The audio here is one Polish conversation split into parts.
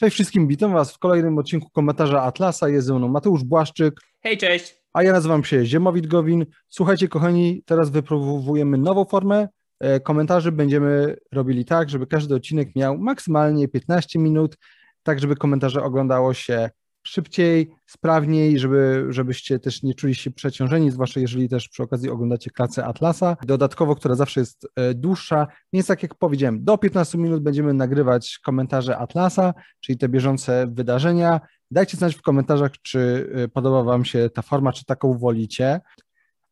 Cześć wszystkim, witam Was w kolejnym odcinku komentarza Atlasa. Jest ze mną Mateusz Błaszczyk. Hej, cześć. A ja nazywam się Ziemowit Gowin. Słuchajcie, kochani, teraz wypróbujemy nową formę. E, komentarzy będziemy robili tak, żeby każdy odcinek miał maksymalnie 15 minut, tak żeby komentarze oglądało się szybciej, sprawniej, żeby, żebyście też nie czuli się przeciążeni, zwłaszcza jeżeli też przy okazji oglądacie klasę Atlasa, dodatkowo, która zawsze jest e, dłuższa, więc tak jak powiedziałem, do 15 minut będziemy nagrywać komentarze Atlasa, czyli te bieżące wydarzenia. Dajcie znać w komentarzach, czy e, podoba Wam się ta forma, czy taką wolicie.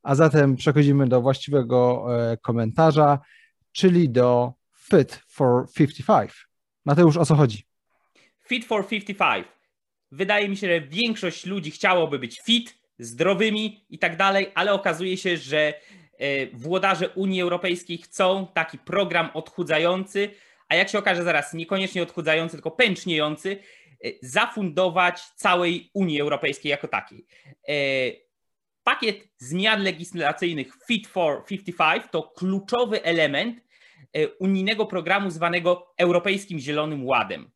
A zatem przechodzimy do właściwego e, komentarza, czyli do Fit for 55. Mateusz, o co chodzi? Fit for 55 wydaje mi się, że większość ludzi chciałoby być fit, zdrowymi i tak dalej, ale okazuje się, że e, włodarze Unii Europejskiej chcą taki program odchudzający, a jak się okaże zaraz, niekoniecznie odchudzający, tylko pęczniejący, e, zafundować całej Unii Europejskiej jako takiej. E, pakiet zmian legislacyjnych Fit for 55 to kluczowy element unijnego programu zwanego Europejskim Zielonym Ładem.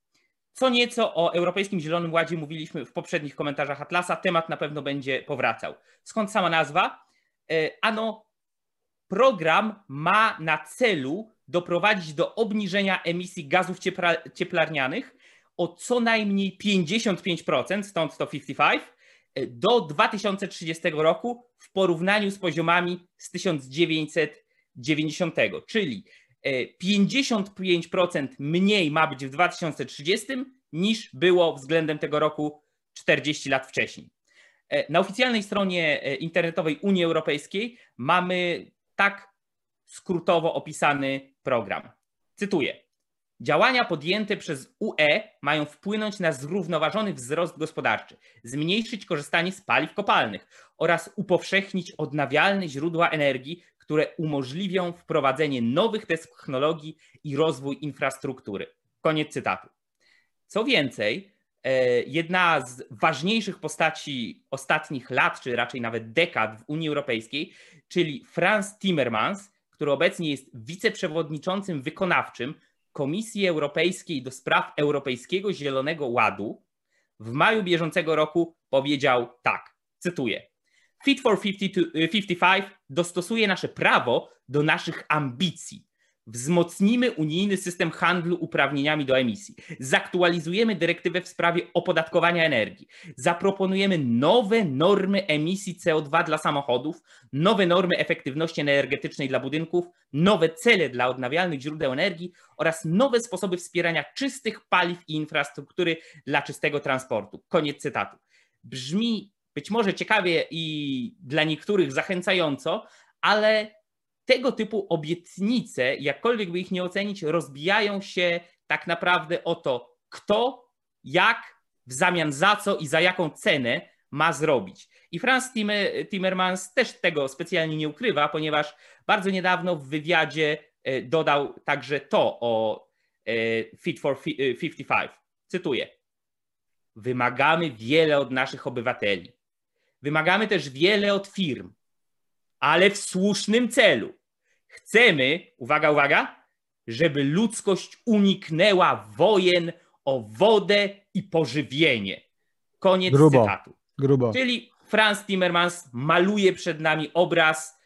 Co nieco o Europejskim Zielonym Ładzie mówiliśmy w poprzednich komentarzach Atlasa. Temat na pewno będzie powracał. Skąd sama nazwa? E, ano, program ma na celu doprowadzić do obniżenia emisji gazów cieplarnianych o co najmniej 55%, stąd to 55, e, do 2030 roku w porównaniu z poziomami z 1990, czyli 55% mniej ma być w 2030 niż było względem tego roku 40 lat wcześniej. E, na oficjalnej stronie e, internetowej Unii Europejskiej mamy tak skrótowo opisany program. Cytuję. Działania podjęte przez UE mają wpłynąć na zrównoważony wzrost gospodarczy, zmniejszyć korzystanie z paliw kopalnych oraz upowszechnić odnawialne źródła energii, które umożliwią wprowadzenie nowych technologii i rozwój infrastruktury. Koniec cytatu. Co więcej, e, jedna z ważniejszych postaci ostatnich lat, czy raczej nawet dekad w Unii Europejskiej, czyli Franz Timmermans, który obecnie jest wiceprzewodniczącym wykonawczym Komisji Europejskiej do spraw Europejskiego Zielonego Ładu, w maju bieżącego roku powiedział tak, cytuję: Fit for 55 dostosuje nasze prawo do naszych ambicji. Wzmocnimy unijny system handlu uprawnieniami do emisji. Zaktualizujemy dyrektywę w sprawie opodatkowania energii. Zaproponujemy nowe normy emisji CO2 dla samochodów, nowe normy efektywności energetycznej dla budynków, nowe cele dla odnawialnych źródeł energii oraz nowe sposoby wspierania czystych paliw i infrastruktury dla czystego transportu. Koniec cytatu. Brzmi być może ciekawie i dla niektórych zachęcająco, ale tego typu obietnice, jakkolwiek by ich nie ocenić, rozbijają się tak naprawdę o to, kto, jak, w zamian za co i za jaką cenę ma zrobić. I Franz Timmermans też tego specjalnie nie ukrywa, ponieważ bardzo niedawno w wywiadzie e, dodał także to o e, Fit for 55. E, Cytuję. Wymagamy wiele od naszych obywateli. Wymagamy też wiele od firm, ale w słusznym celu. Chcemy, uwaga, uwaga, żeby ludzkość uniknęła wojen o wodę i pożywienie. Koniec grubo, cytatu. Grubo. Czyli Franz Timmermans maluje przed nami obraz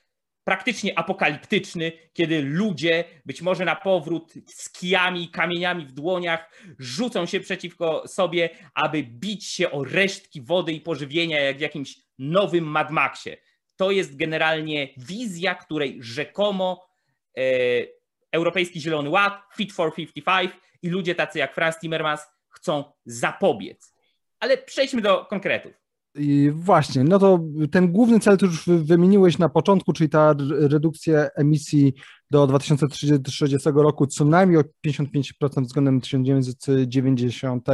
praktycznie apokaliptyczny, kiedy ludzie, być może na powrót z kijami kamieniami w dłoniach, rzucą się przeciwko sobie, aby bić się o resztki wody i pożywienia, jak w jakimś nowym Mad Maxie. To jest generalnie wizja, której rzekomo e, Europejski Zielony Ład, Fit for 55 i ludzie tacy jak Franz Timmermans chcą zapobiec. Ale przejdźmy do konkretów. I właśnie, no to ten główny cel, który już wymieniłeś na początku, czyli ta redukcja emisji do 2030 roku co najmniej o 55% względem 1990.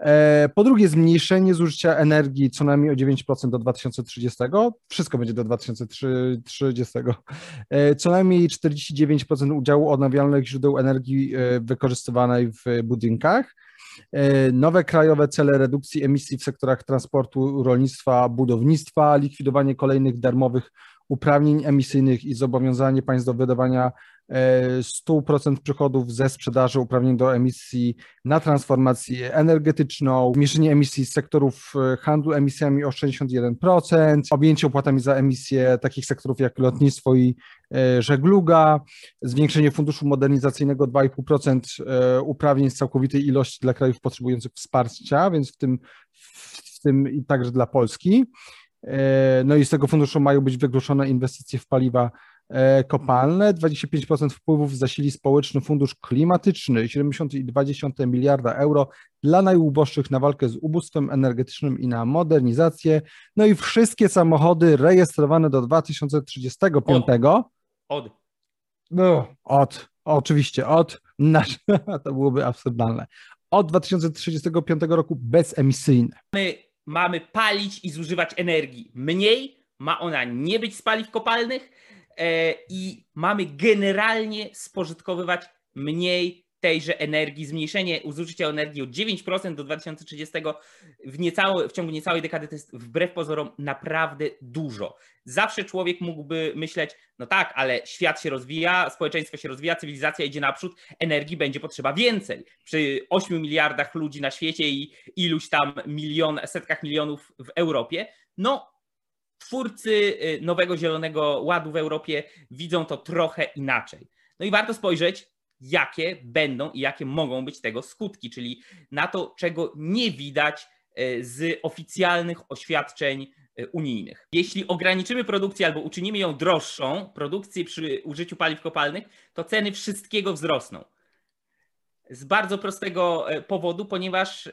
E, po drugie, zmniejszenie zużycia energii co najmniej o 9% do 2030. Wszystko będzie do 2030. E, co najmniej 49% udziału odnawialnych źródeł energii e, wykorzystywanej w budynkach nowe krajowe cele redukcji emisji w sektorach transportu, rolnictwa, budownictwa, likwidowanie kolejnych darmowych uprawnień emisyjnych i zobowiązanie państw do wydawania 100% przychodów ze sprzedaży uprawnień do emisji na transformację energetyczną, zmniejszenie emisji z sektorów e, handlu emisjami o 61%, objęcie opłatami za emisje takich sektorów jak lotnictwo i e, żegluga, zwiększenie funduszu modernizacyjnego 2,5% e, uprawnień z całkowitej ilości dla krajów potrzebujących wsparcia, więc w tym, w tym i także dla Polski. No i z tego funduszu mają być wygłoszone inwestycje w paliwa E, kopalne, 25% wpływów zasili społeczny fundusz klimatyczny, 70,2 miliarda euro dla najuboższych na walkę z ubóstwem energetycznym i na modernizację. No i wszystkie samochody rejestrowane do 2035. Od. Od. No, od. Oczywiście, od. Nasz, to byłoby absurdalne. Od 2035 roku bezemisyjne. My mamy palić i zużywać energii mniej, ma ona nie być z paliw kopalnych E, i mamy generalnie spożytkowywać mniej tejże energii, zmniejszenie zużycia energii o 9% do 2030 w, niecałe, w ciągu niecałej dekady to jest wbrew pozorom naprawdę dużo. Zawsze człowiek mógłby myśleć, no tak, ale świat się rozwija, społeczeństwo się rozwija, cywilizacja idzie naprzód, energii będzie potrzeba więcej. Przy 8 miliardach ludzi na świecie i iluś tam milion, setkach milionów w Europie, no twórcy y, nowego Zielonego Ładu w Europie widzą to trochę inaczej. No i warto spojrzeć, jakie będą i jakie mogą być tego skutki, czyli na to, czego nie widać y, z oficjalnych oświadczeń y, unijnych. Jeśli ograniczymy produkcję albo uczynimy ją droższą, produkcję przy użyciu paliw kopalnych, to ceny wszystkiego wzrosną. Z bardzo prostego powodu, ponieważ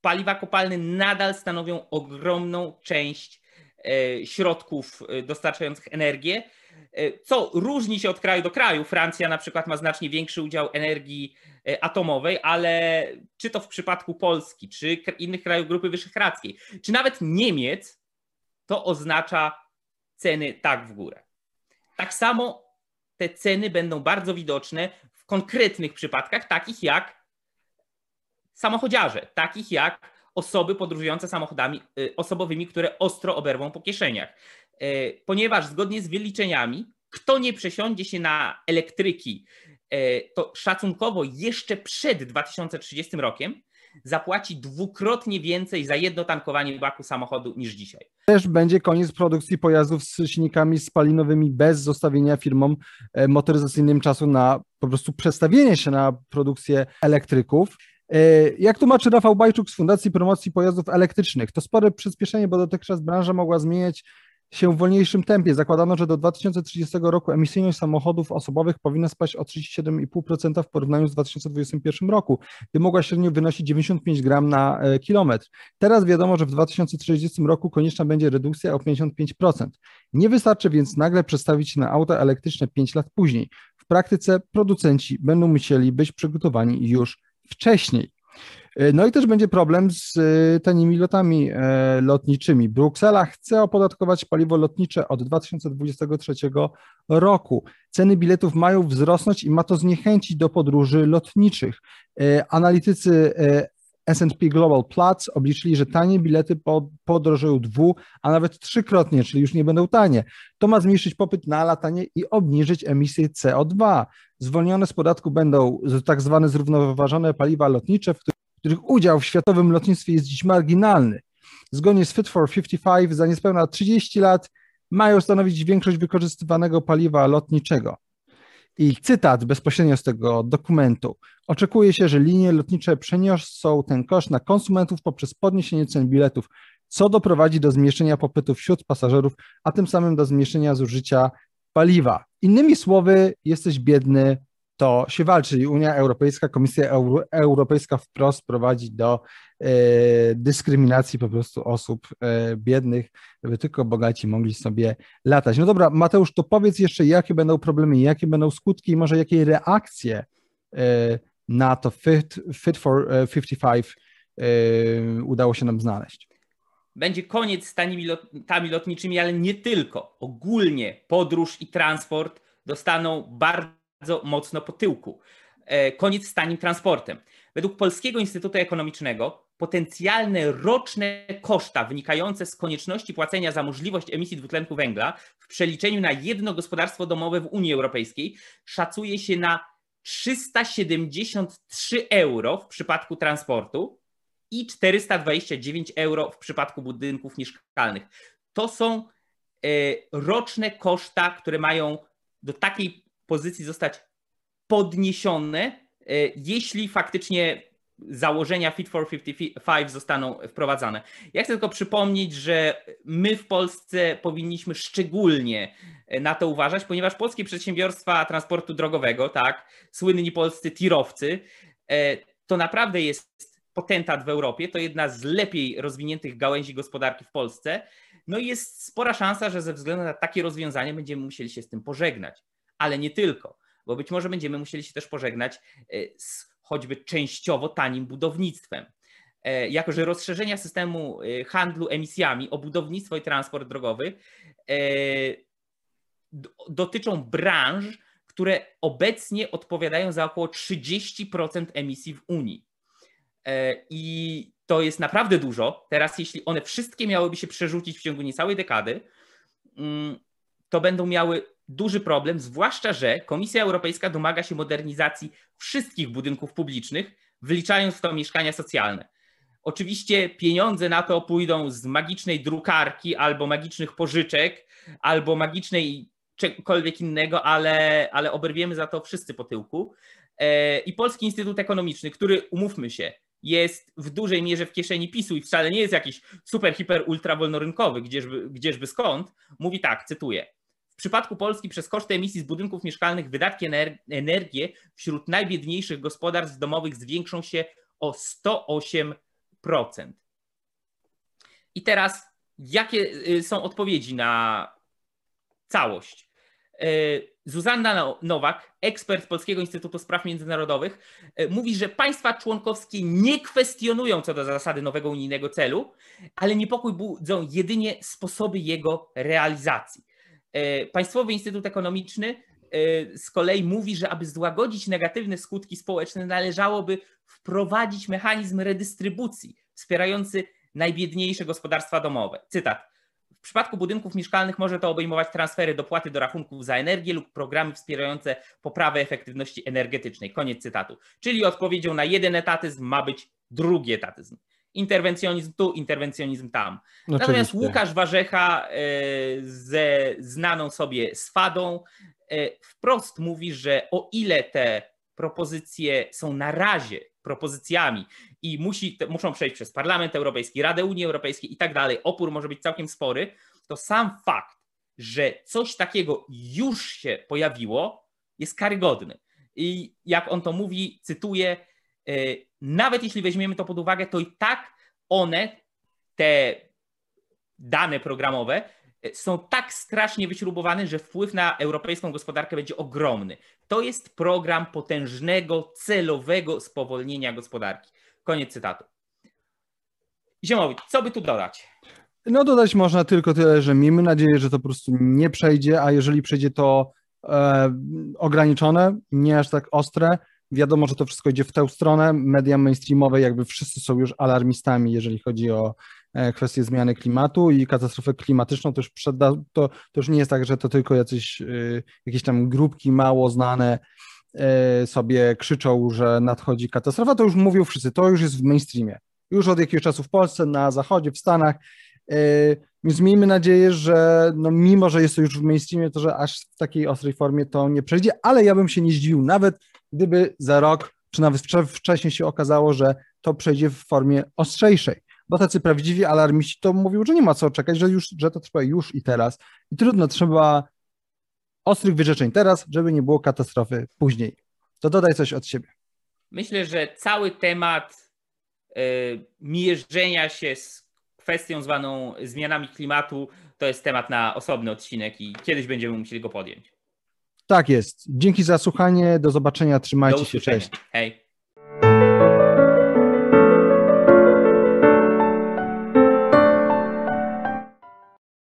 paliwa kopalne nadal stanowią ogromną część E, środków e, dostarczających energię, e, co różni się od kraju do kraju. Francja na przykład ma znacznie większy udział energii atomowej, ale czy to w przypadku Polski, czy innych krajów Grupy Wyszehradzkiej, czy nawet Niemiec, to oznacza ceny tak w górę. Tak samo te ceny będą bardzo widoczne w konkretnych przypadkach, takich jak samochodziarze, takich jak osoby podróżujące samochodami y, osobowymi, które ostro oberwą po kieszeniach. Y, ponieważ zgodnie z wyliczeniami, kto nie przesiądzie się na elektryki, y, to szacunkowo jeszcze przed 2030 rokiem zapłaci dwukrotnie więcej za jedno tankowanie baku samochodu niż dzisiaj. Też będzie koniec produkcji pojazdów z silnikami spalinowymi bez zostawienia firmom e, motoryzacyjnym czasu na po prostu przestawienie się na produkcję elektryków. E, jak tłumaczy Rafał Bajczuk z Fundacji Promocji Pojazdów Elektrycznych, to spore przyspieszenie, bo dotychczas branża mogła zmieniać się w wolniejszym tempie. Zakładano, że do 2030 roku emisyjność samochodów osobowych powinna spaść o 37,5% w porównaniu z 2021 roku, gdy mogła średnio wynosić 95 gram na e, kilometr. Teraz wiadomo, że w 2030 roku konieczna będzie redukcja o 55%. Nie wystarczy więc nagle przestawić się na auta elektryczne 5 lat później. W praktyce producenci będą musieli być przygotowani już wcześniej. E, no i też będzie problem z e, tanimi lotami e, lotniczymi. Bruksela chce opodatkować paliwo lotnicze od 2023 roku. Ceny biletów mają wzrosnąć i ma to zniechęcić do podróży lotniczych. Analitycy S&P Global Platz obliczyli, że tanie bilety podrożeją dwu, a nawet trzykrotnie, czyli już nie będą tanie. To ma zmniejszyć popyt na latanie i obniżyć emisję CO2. Zwolnione z podatku będą tak zwane zrównoważone paliwa lotnicze, w których udział w światowym lotnictwie jest dziś marginalny. Zgodnie z Fit for 55 za niespełna 30 lat mają stanowić większość wykorzystywanego paliwa lotniczego. I cytat bezpośrednio z tego dokumentu. Oczekuje się, że linie lotnicze przeniosą ten koszt na konsumentów poprzez podniesienie cen biletów, co doprowadzi do zmniejszenia popytu wśród pasażerów, a tym samym do zmniejszenia zużycia paliwa. Innymi słowy, jesteś biedny, to się walczy. I Unia Europejska, Komisja Euro Europejska wprost prowadzi do e, dyskryminacji po prostu osób e, biednych, żeby tylko bogaci mogli sobie latać. No dobra, Mateusz, to powiedz jeszcze, jakie będą problemy, jakie będą skutki i może jakie reakcje e, na to Fit, fit for 55 e, e, udało się nam znaleźć będzie koniec z tanimi lotniczymi, ale nie tylko. Ogólnie podróż i transport dostaną bardzo mocno po tyłku. E, koniec z tanim transportem. Według Polskiego Instytutu Ekonomicznego potencjalne roczne koszta wynikające z konieczności płacenia za możliwość emisji dwutlenku węgla w przeliczeniu na jedno gospodarstwo domowe w Unii Europejskiej szacuje się na 373 euro w przypadku transportu i 429 euro w przypadku budynków mieszkalnych. To są e, roczne koszta, które mają do takiej pozycji zostać podniesione, e, jeśli faktycznie założenia Fit for 55 zostaną wprowadzane. Ja chcę tylko przypomnieć, że my w Polsce powinniśmy szczególnie na to uważać, ponieważ polskie przedsiębiorstwa transportu drogowego, tak, słynni polscy tirowcy, e, to naprawdę jest potentat w Europie, to jedna z lepiej rozwiniętych gałęzi gospodarki w Polsce. No i jest spora szansa, że ze względu na takie rozwiązanie będziemy musieli się z tym pożegnać. Ale nie tylko, bo być może będziemy musieli się też pożegnać e, z choćby częściowo tanim budownictwem. E, jako, że rozszerzenia systemu e, handlu emisjami o budownictwo i transport drogowy dotyczą branż, które obecnie odpowiadają za około 30% emisji w Unii. I to jest naprawdę dużo. Teraz, jeśli one wszystkie miałyby się przerzucić w ciągu niecałej dekady, mm, to będą miały duży problem, zwłaszcza, że Komisja Europejska domaga się modernizacji wszystkich budynków publicznych, wliczając w to mieszkania socjalne. Oczywiście pieniądze na to pójdą z magicznej drukarki albo magicznych pożyczek, albo magicznej czegokolwiek innego, ale, ale oberwiemy za to wszyscy po tyłku. E, I Polski Instytut Ekonomiczny, który, umówmy się, jest w dużej mierze w kieszeni PiSu i wcale nie jest jakiś super, hiper, ultra wolnorynkowy, gdzieżby, gdzieżby skąd, mówi tak, cytuję. W przypadku Polski przez koszty emisji z budynków mieszkalnych wydatki energii wśród najbiedniejszych gospodarstw domowych zwiększą się o 108%. I teraz jakie y, są odpowiedzi na całość? Y, Zuzanna Nowak, ekspert Polskiego Instytutu Spraw Międzynarodowych, y, mówi, że państwa członkowskie nie kwestionują co do zasady nowego unijnego celu, ale niepokój budzą jedynie sposoby jego realizacji. E, Państwowy Instytut Ekonomiczny e, z kolei mówi, że aby złagodzić negatywne skutki społeczne, należałoby wprowadzić mechanizm redystrybucji wspierający najbiedniejsze gospodarstwa domowe. Cytat. W przypadku budynków mieszkalnych może to obejmować transfery dopłaty do rachunków za energię lub programy wspierające poprawę efektywności energetycznej. Koniec cytatu. Czyli odpowiedzią na jeden etatyzm ma być drugi etatyzm interwencjonizm tu, interwencjonizm tam. Natomiast Łukasz Warzecha e, ze znaną sobie swadą e, wprost mówi, że o ile te propozycje są na razie propozycjami i musi, muszą przejść przez Parlament Europejski, Radę Unii Europejskiej i tak dalej, opór może być całkiem spory, to sam fakt, że coś takiego już się pojawiło, jest karygodny. I jak on to mówi, cytuję, e, nawet jeśli weźmiemy to pod uwagę, to i tak one, te dane programowe, są tak strasznie wyśrubowane, że wpływ na europejską gospodarkę będzie ogromny. To jest program potężnego, celowego spowolnienia gospodarki. Koniec cytatu. Ziemowit, co by tu dodać? No dodać można tylko tyle, że miejmy nadzieję, że to po prostu nie przejdzie, a jeżeli przejdzie to e, ograniczone, nie aż tak ostre, Wiadomo, że to wszystko idzie w tę stronę. Media mainstreamowe jakby wszyscy są już alarmistami, jeżeli chodzi o e, kwestie zmiany klimatu i katastrofę klimatyczną. To już, przeda, to, to już nie jest tak, że to tylko jacyś, y, jakieś tam grupki mało znane y, sobie krzyczą, że nadchodzi katastrofa. To już mówią wszyscy, to już jest w mainstreamie. Już od jakiegoś czasu w Polsce, na zachodzie, w Stanach. Więc miejmy nadzieję, że no mimo, że jest to już w mainstreamie, to że aż w takiej ostrej formie to nie przejdzie, ale ja bym się nie zdziwił nawet, gdyby za rok, czy nawet wcześniej się okazało, że to przejdzie w formie ostrzejszej. Bo tacy prawdziwi alarmiści to mówią, że nie ma co czekać, że, już, że to trwa już i teraz. I trudno, trzeba ostrych wyrzeczeń teraz, żeby nie było katastrofy później. To dodaj coś od siebie. Myślę, że cały temat y, mierzenia się z kwestią zwaną zmianami klimatu to jest temat na osobny odcinek i kiedyś będziemy musieli go podjąć. Tak jest. Dzięki za słuchanie. Do zobaczenia. Trzymajcie Do się. Cześć. Hej.